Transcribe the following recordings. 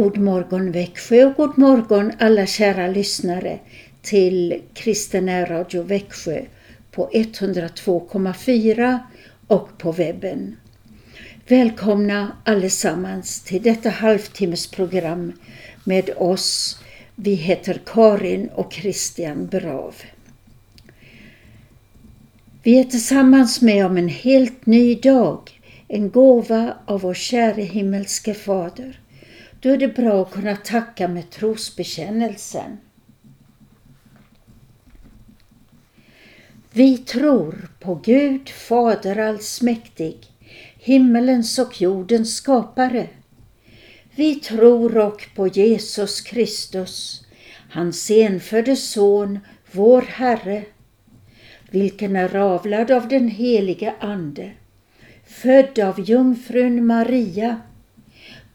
God morgon Växjö och god morgon alla kära lyssnare till Kristen Radio Växjö på 102,4 och på webben. Välkomna allesammans till detta halvtimmesprogram med oss. Vi heter Karin och Christian Brav. Vi är tillsammans med om en helt ny dag, en gåva av vår käre himmelske Fader. Då är det bra att kunna tacka med trosbekännelsen. Vi tror på Gud Fader allsmäktig, himmelens och jordens skapare. Vi tror och på Jesus Kristus, hans enfödde Son, vår Herre, vilken är avlad av den helige Ande, född av jungfrun Maria,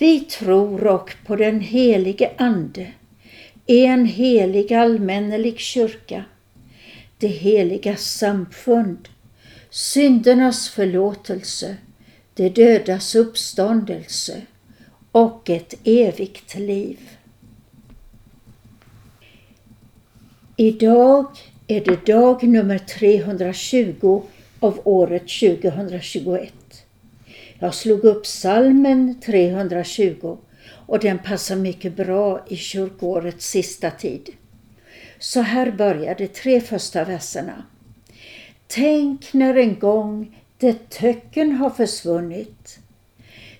Vi tror och på den helige Ande, en helig allmännelig kyrka, det heliga samfund, syndernas förlåtelse, det dödas uppståndelse och ett evigt liv. Idag är det dag nummer 320 av året 2021. Jag slog upp salmen 320 och den passar mycket bra i kyrkårets sista tid. Så här börjar de tre första verserna. Tänk när en gång det töcken har försvunnit.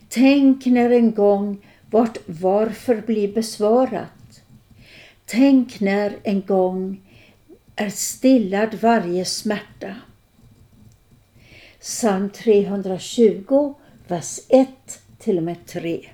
Tänk när en gång vart varför blir besvarat. Tänk när en gång är stillad varje smärta. Psalm 320, vers 1 till och med 3.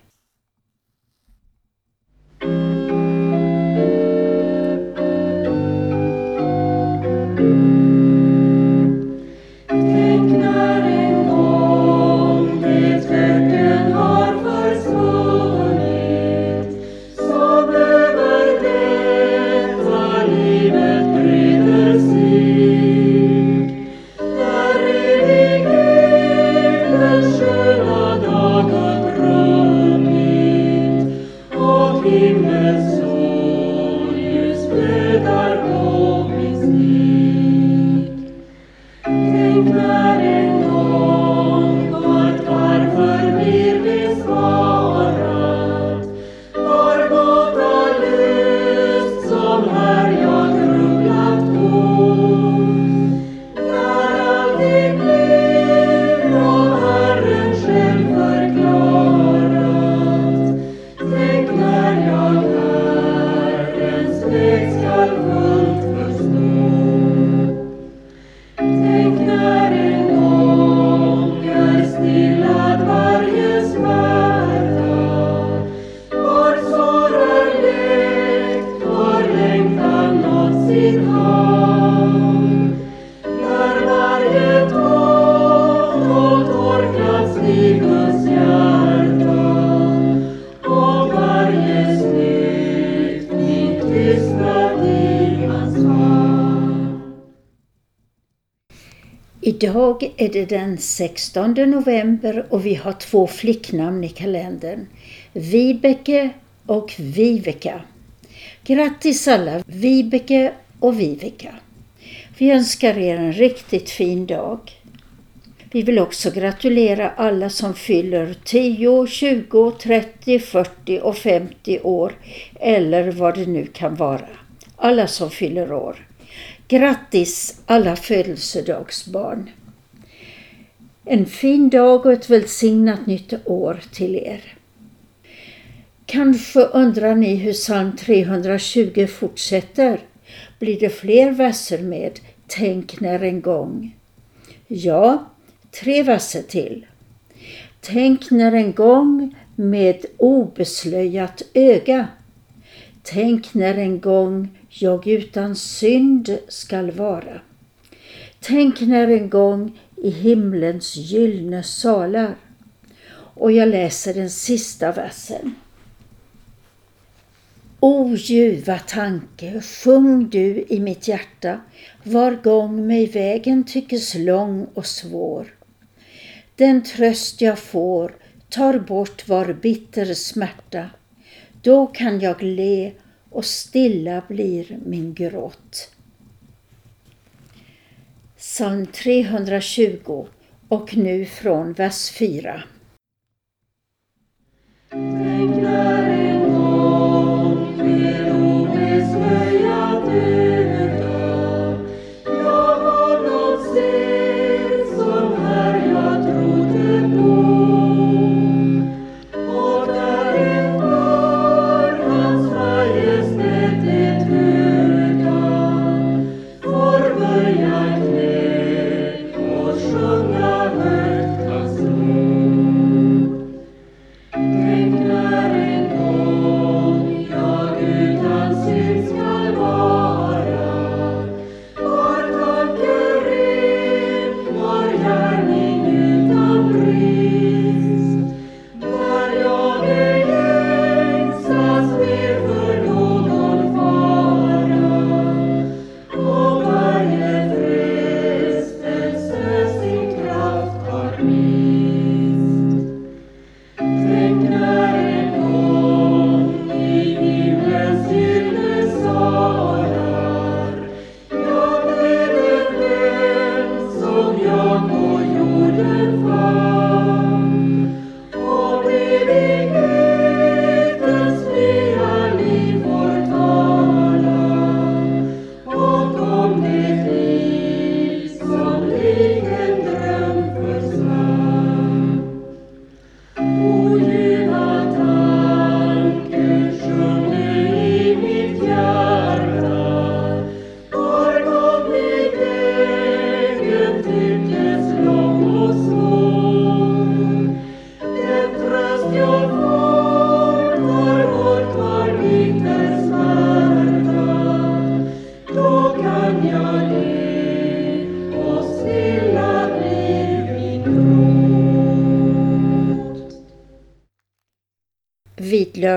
Idag är det den 16 november och vi har två flicknamn i kalendern. Vibeke och Viveka. Grattis alla Vibeke och Viveka. Vi önskar er en riktigt fin dag. Vi vill också gratulera alla som fyller 10, 20, 30, 40 och 50 år eller vad det nu kan vara. Alla som fyller år. Grattis alla födelsedagsbarn! En fin dag och ett välsignat nytt år till er. Kanske undrar ni hur psalm 320 fortsätter? Blir det fler verser med Tänk när en gång? Ja, tre verser till. Tänk när en gång med obeslöjat öga. Tänk när en gång jag utan synd skall vara. Tänk när en gång i himlens gyllne salar. Och jag läser den sista versen. O ljuva tanke, sjung du i mitt hjärta var gång mig vägen tyckes lång och svår. Den tröst jag får tar bort var bitter smärta. Då kan jag le och stilla blir min gråt. Psalm 320 och nu från vers 4.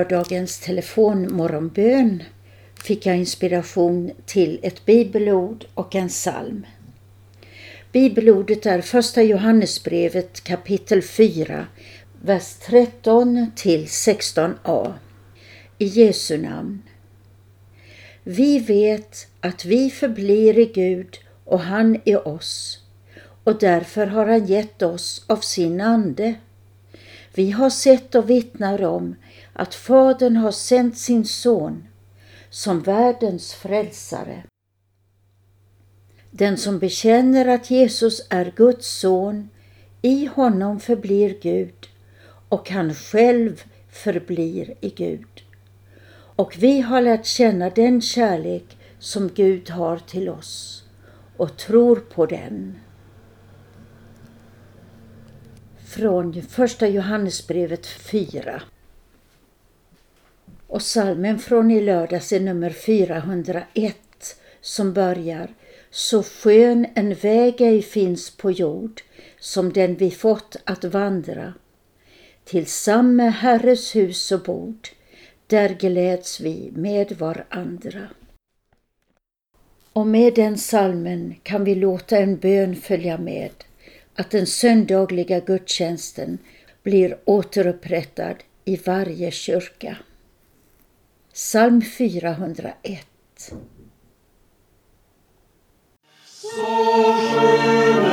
Lördagens telefonmorgonbön fick jag inspiration till ett bibelord och en psalm. Bibelordet är första Johannesbrevet kapitel 4, vers 13 till 16a. I Jesu namn. Vi vet att vi förblir i Gud och han i oss och därför har han gett oss av sin ande. Vi har sett och vittnar om att Fadern har sänt sin son som världens frälsare. Den som bekänner att Jesus är Guds son, i honom förblir Gud och han själv förblir i Gud. Och vi har lärt känna den kärlek som Gud har till oss och tror på den. Från första Johannesbrevet 4. Och salmen från i lördags är nummer 401 som börjar Så skön en väg ej finns på jord som den vi fått att vandra. Till samme Herres hus och bord, där gläds vi med varandra. Och med den salmen kan vi låta en bön följa med, att den söndagliga gudstjänsten blir återupprättad i varje kyrka. Psalm 401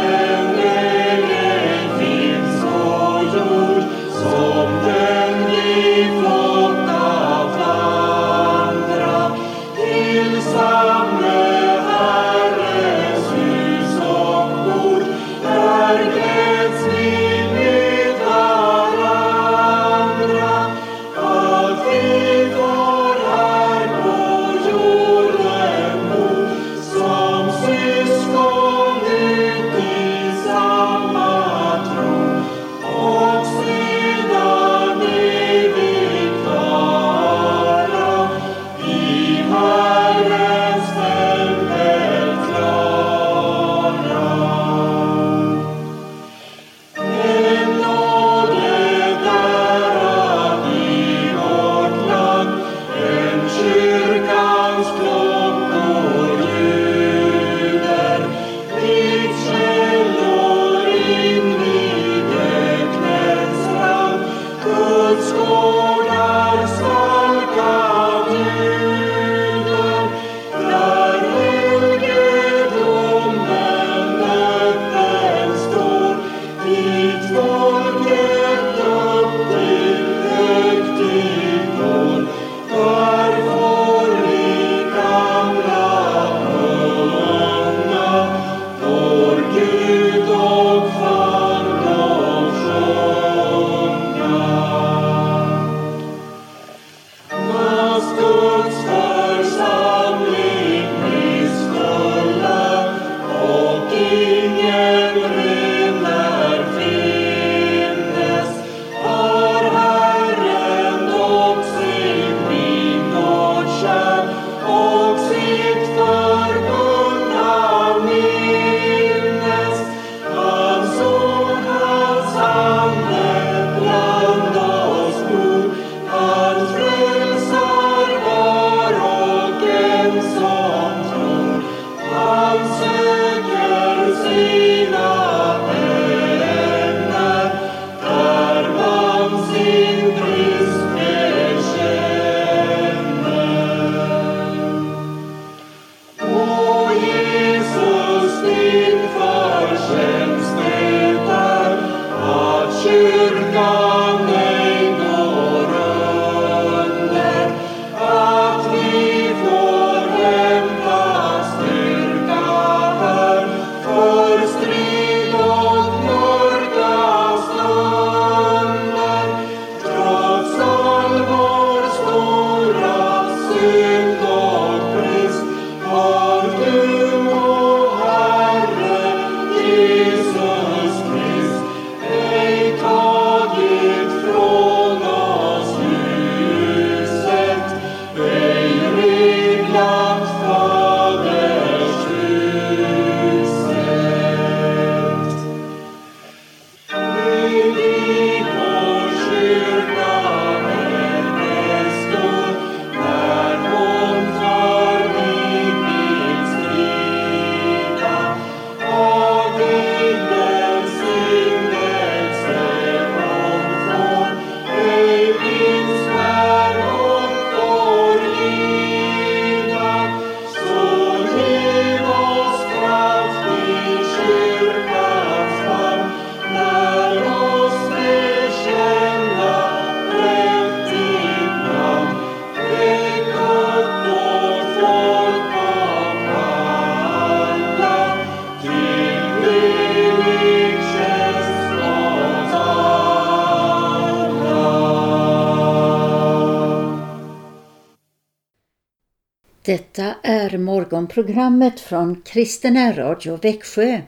morgonprogrammet från Kristen Radio Växjö.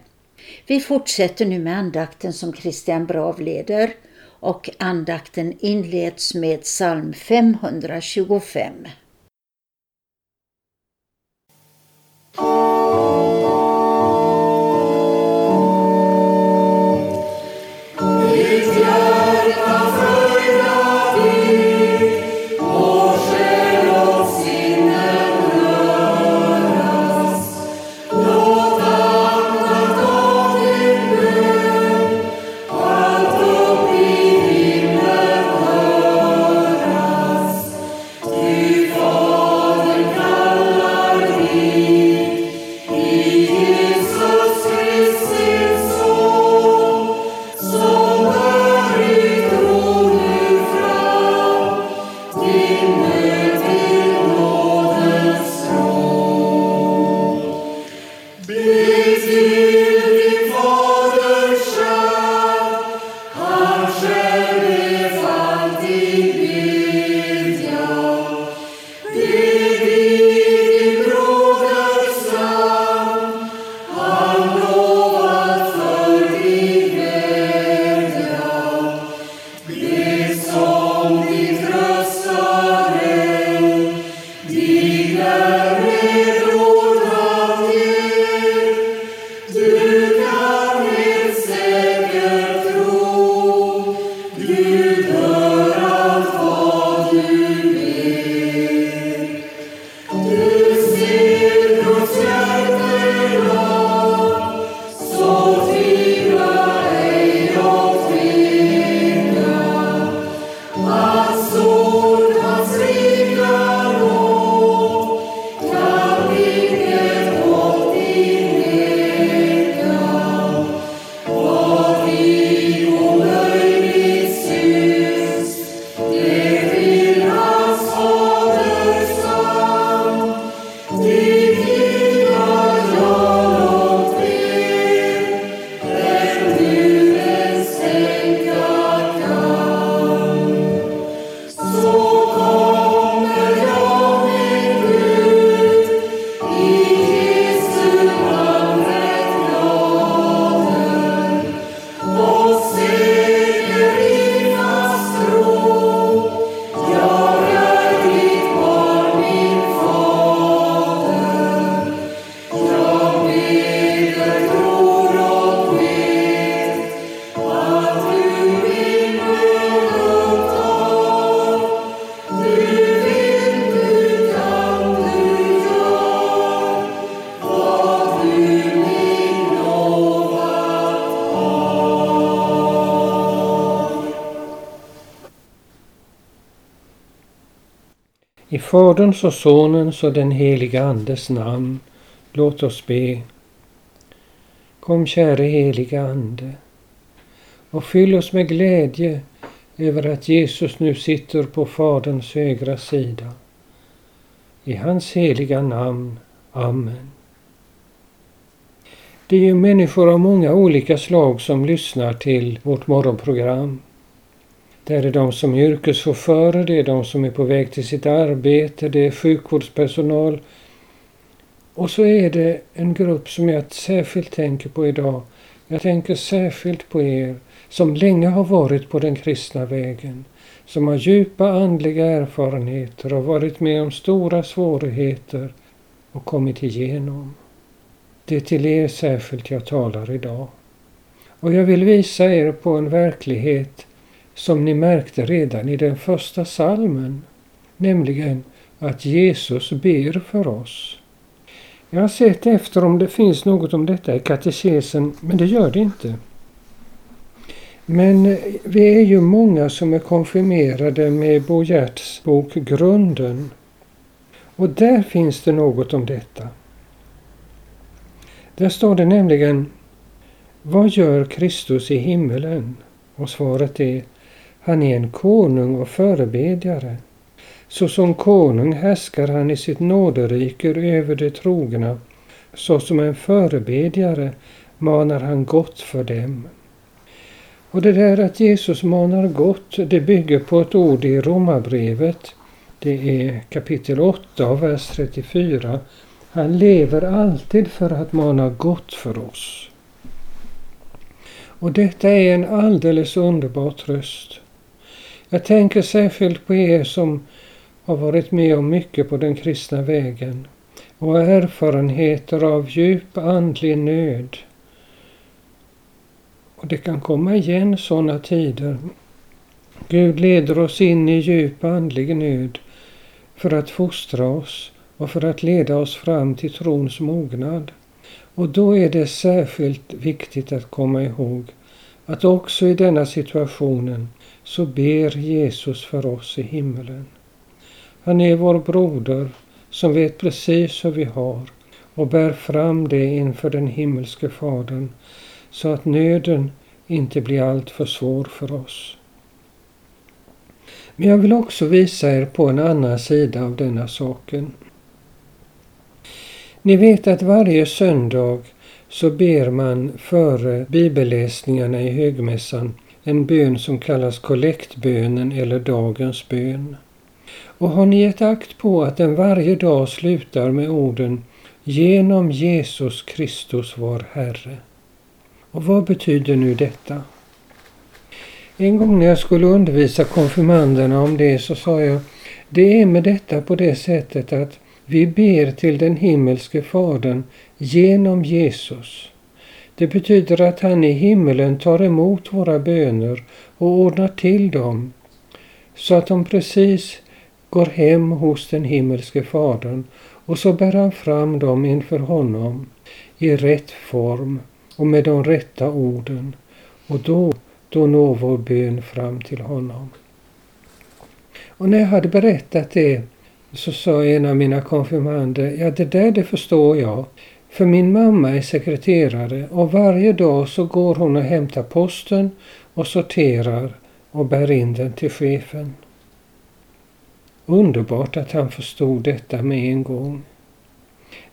Vi fortsätter nu med andakten som Christian Brav leder och andakten inleds med psalm 525. Faderns och Sonens och den heliga Andes namn. Låt oss be. Kom käre heliga Ande och fyll oss med glädje över att Jesus nu sitter på Faderns högra sida. I hans heliga namn. Amen. Det är ju människor av många olika slag som lyssnar till vårt morgonprogram. Det är de som är yrkeschaufförer, det är de som är på väg till sitt arbete, det är sjukvårdspersonal. Och så är det en grupp som jag särskilt tänker på idag. Jag tänker särskilt på er som länge har varit på den kristna vägen, som har djupa andliga erfarenheter och varit med om stora svårigheter och kommit igenom. Det är till er särskilt jag talar idag. Och jag vill visa er på en verklighet som ni märkte redan i den första salmen, nämligen att Jesus ber för oss. Jag har sett efter om det finns något om detta i katekesen, men det gör det inte. Men vi är ju många som är konfirmerade med Bo Gerts bok Grunden. Och där finns det något om detta. Där står det nämligen Vad gör Kristus i himmelen? Och svaret är han är en konung och förebedjare. Såsom konung härskar han i sitt nåderike över de trogna. Såsom en förebedjare manar han gott för dem. Och det där att Jesus manar gott, det bygger på ett ord i Romarbrevet Det är kapitel 8 vers 34. Han lever alltid för att mana gott för oss. Och detta är en alldeles underbar tröst. Jag tänker särskilt på er som har varit med om mycket på den kristna vägen och har erfarenheter av djup andlig nöd. Och det kan komma igen sådana tider. Gud leder oss in i djup andlig nöd för att fostra oss och för att leda oss fram till trons mognad. Och då är det särskilt viktigt att komma ihåg att också i denna situationen så ber Jesus för oss i himmelen. Han är vår broder som vet precis hur vi har och bär fram det inför den himmelske Fadern så att nöden inte blir alltför svår för oss. Men jag vill också visa er på en annan sida av denna saken. Ni vet att varje söndag så ber man före bibelläsningarna i högmässan en bön som kallas kollektbönen eller dagens bön. Och har ni gett akt på att den varje dag slutar med orden Genom Jesus Kristus vår Herre. Och vad betyder nu detta? En gång när jag skulle undervisa konfirmanderna om det så sa jag det är med detta på det sättet att vi ber till den himmelske Fadern genom Jesus. Det betyder att han i himmelen tar emot våra böner och ordnar till dem så att de precis går hem hos den himmelske Fadern och så bär han fram dem inför honom i rätt form och med de rätta orden. Och då, då når vår bön fram till honom. Och när jag hade berättat det så sa en av mina konfirmander, ja det där det förstår jag. För min mamma är sekreterare och varje dag så går hon och hämtar posten och sorterar och bär in den till chefen. Underbart att han förstod detta med en gång.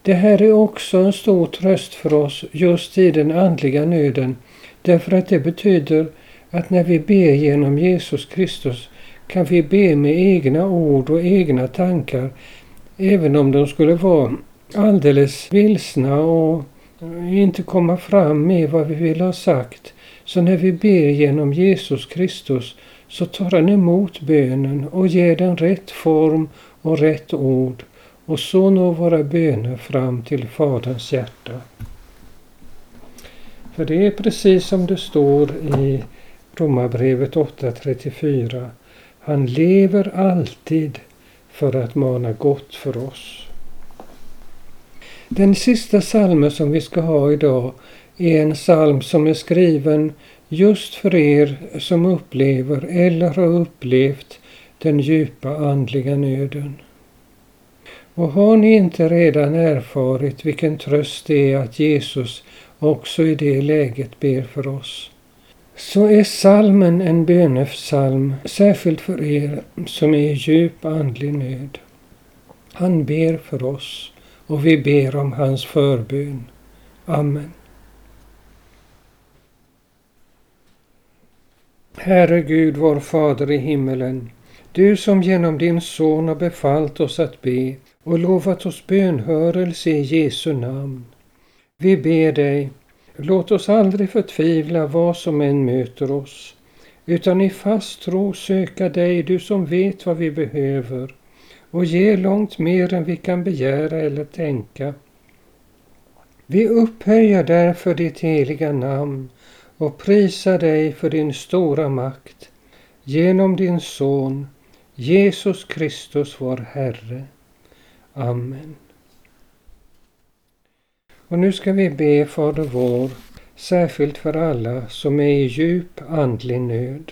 Det här är också en stor tröst för oss just i den andliga nöden därför att det betyder att när vi ber genom Jesus Kristus kan vi be med egna ord och egna tankar även om de skulle vara alldeles vilsna och inte komma fram med vad vi vill ha sagt. Så när vi ber genom Jesus Kristus så tar han emot bönen och ger den rätt form och rätt ord och så når våra böner fram till Faderns hjärta. För det är precis som det står i Romarbrevet 8.34. Han lever alltid för att mana gott för oss. Den sista salmen som vi ska ha idag är en psalm som är skriven just för er som upplever eller har upplevt den djupa andliga nöden. Och har ni inte redan erfarit vilken tröst det är att Jesus också i det läget ber för oss, så är salmen en bönepsalm särskilt för er som är i djup andlig nöd. Han ber för oss och vi ber om hans förbön. Amen. Herre Gud, vår Fader i himmelen, du som genom din Son har befallt oss att be och lovat oss bönhörelse i Jesu namn. Vi ber dig, låt oss aldrig förtvivla vad som än möter oss, utan i fast tro söka dig, du som vet vad vi behöver, och ger långt mer än vi kan begära eller tänka. Vi upphöjer därför ditt heliga namn och prisar dig för din stora makt genom din Son Jesus Kristus vår Herre. Amen. Och nu ska vi be Fader vår, särskilt för alla som är i djup andlig nöd.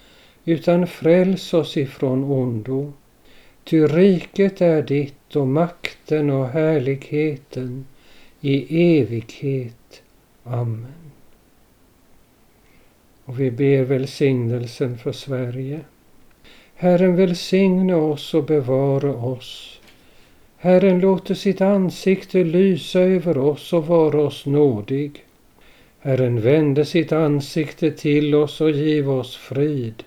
utan fräls oss ifrån ondo. Ty riket är ditt och makten och härligheten i evighet. Amen. Och vi ber välsignelsen för Sverige. Herren välsigne oss och bevara oss. Herren låter sitt ansikte lysa över oss och vara oss nådig. Herren vände sitt ansikte till oss och giv oss frid.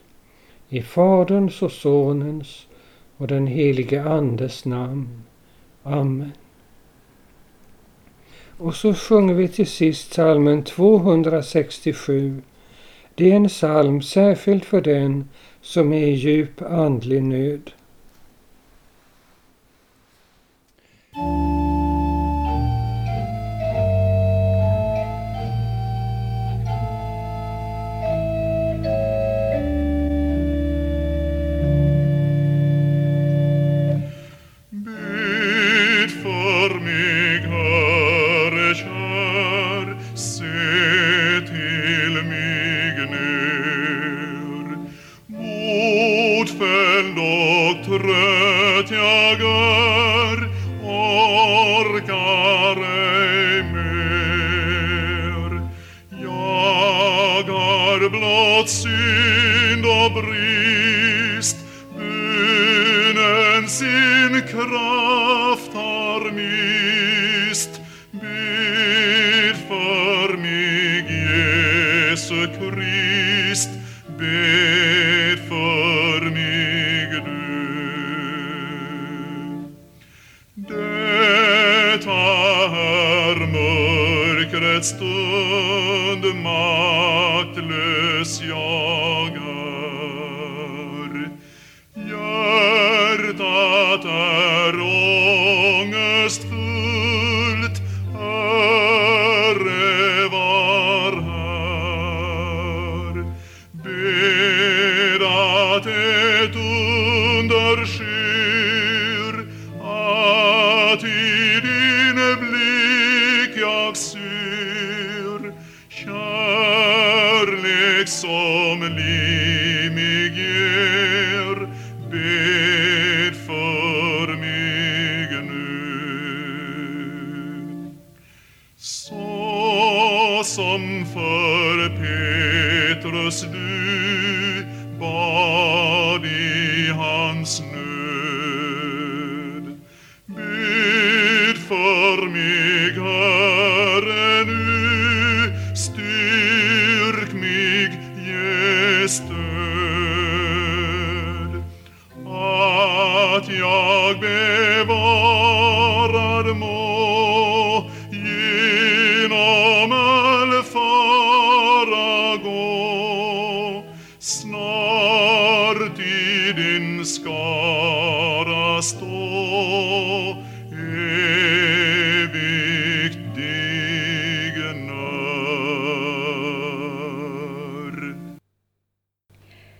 I Faderns och Sonens och den helige Andes namn. Amen. Och så sjunger vi till sist psalmen 267. Det är en psalm särskilt för den som är i djup andlig nöd. ögonblick jag ser. Kärlek som liv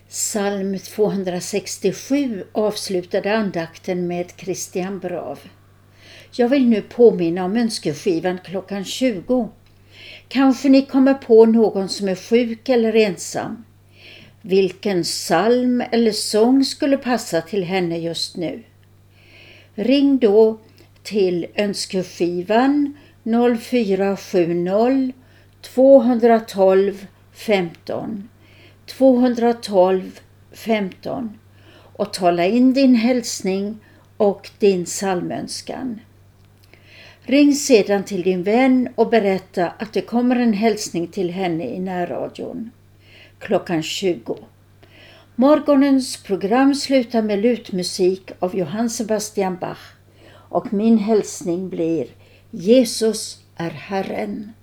Psalm 267 avslutade andakten med Christian Brav. Jag vill nu påminna om önskeskivan klockan 20. Kanske ni kommer på någon som är sjuk eller ensam. Vilken psalm eller sång skulle passa till henne just nu? Ring då till önskeskivan 0470 212 15 212 15 och tala in din hälsning och din psalmönskan. Ring sedan till din vän och berätta att det kommer en hälsning till henne i närradion klockan 20. Morgonens program slutar med lutmusik av Johann Sebastian Bach och min hälsning blir Jesus är Herren.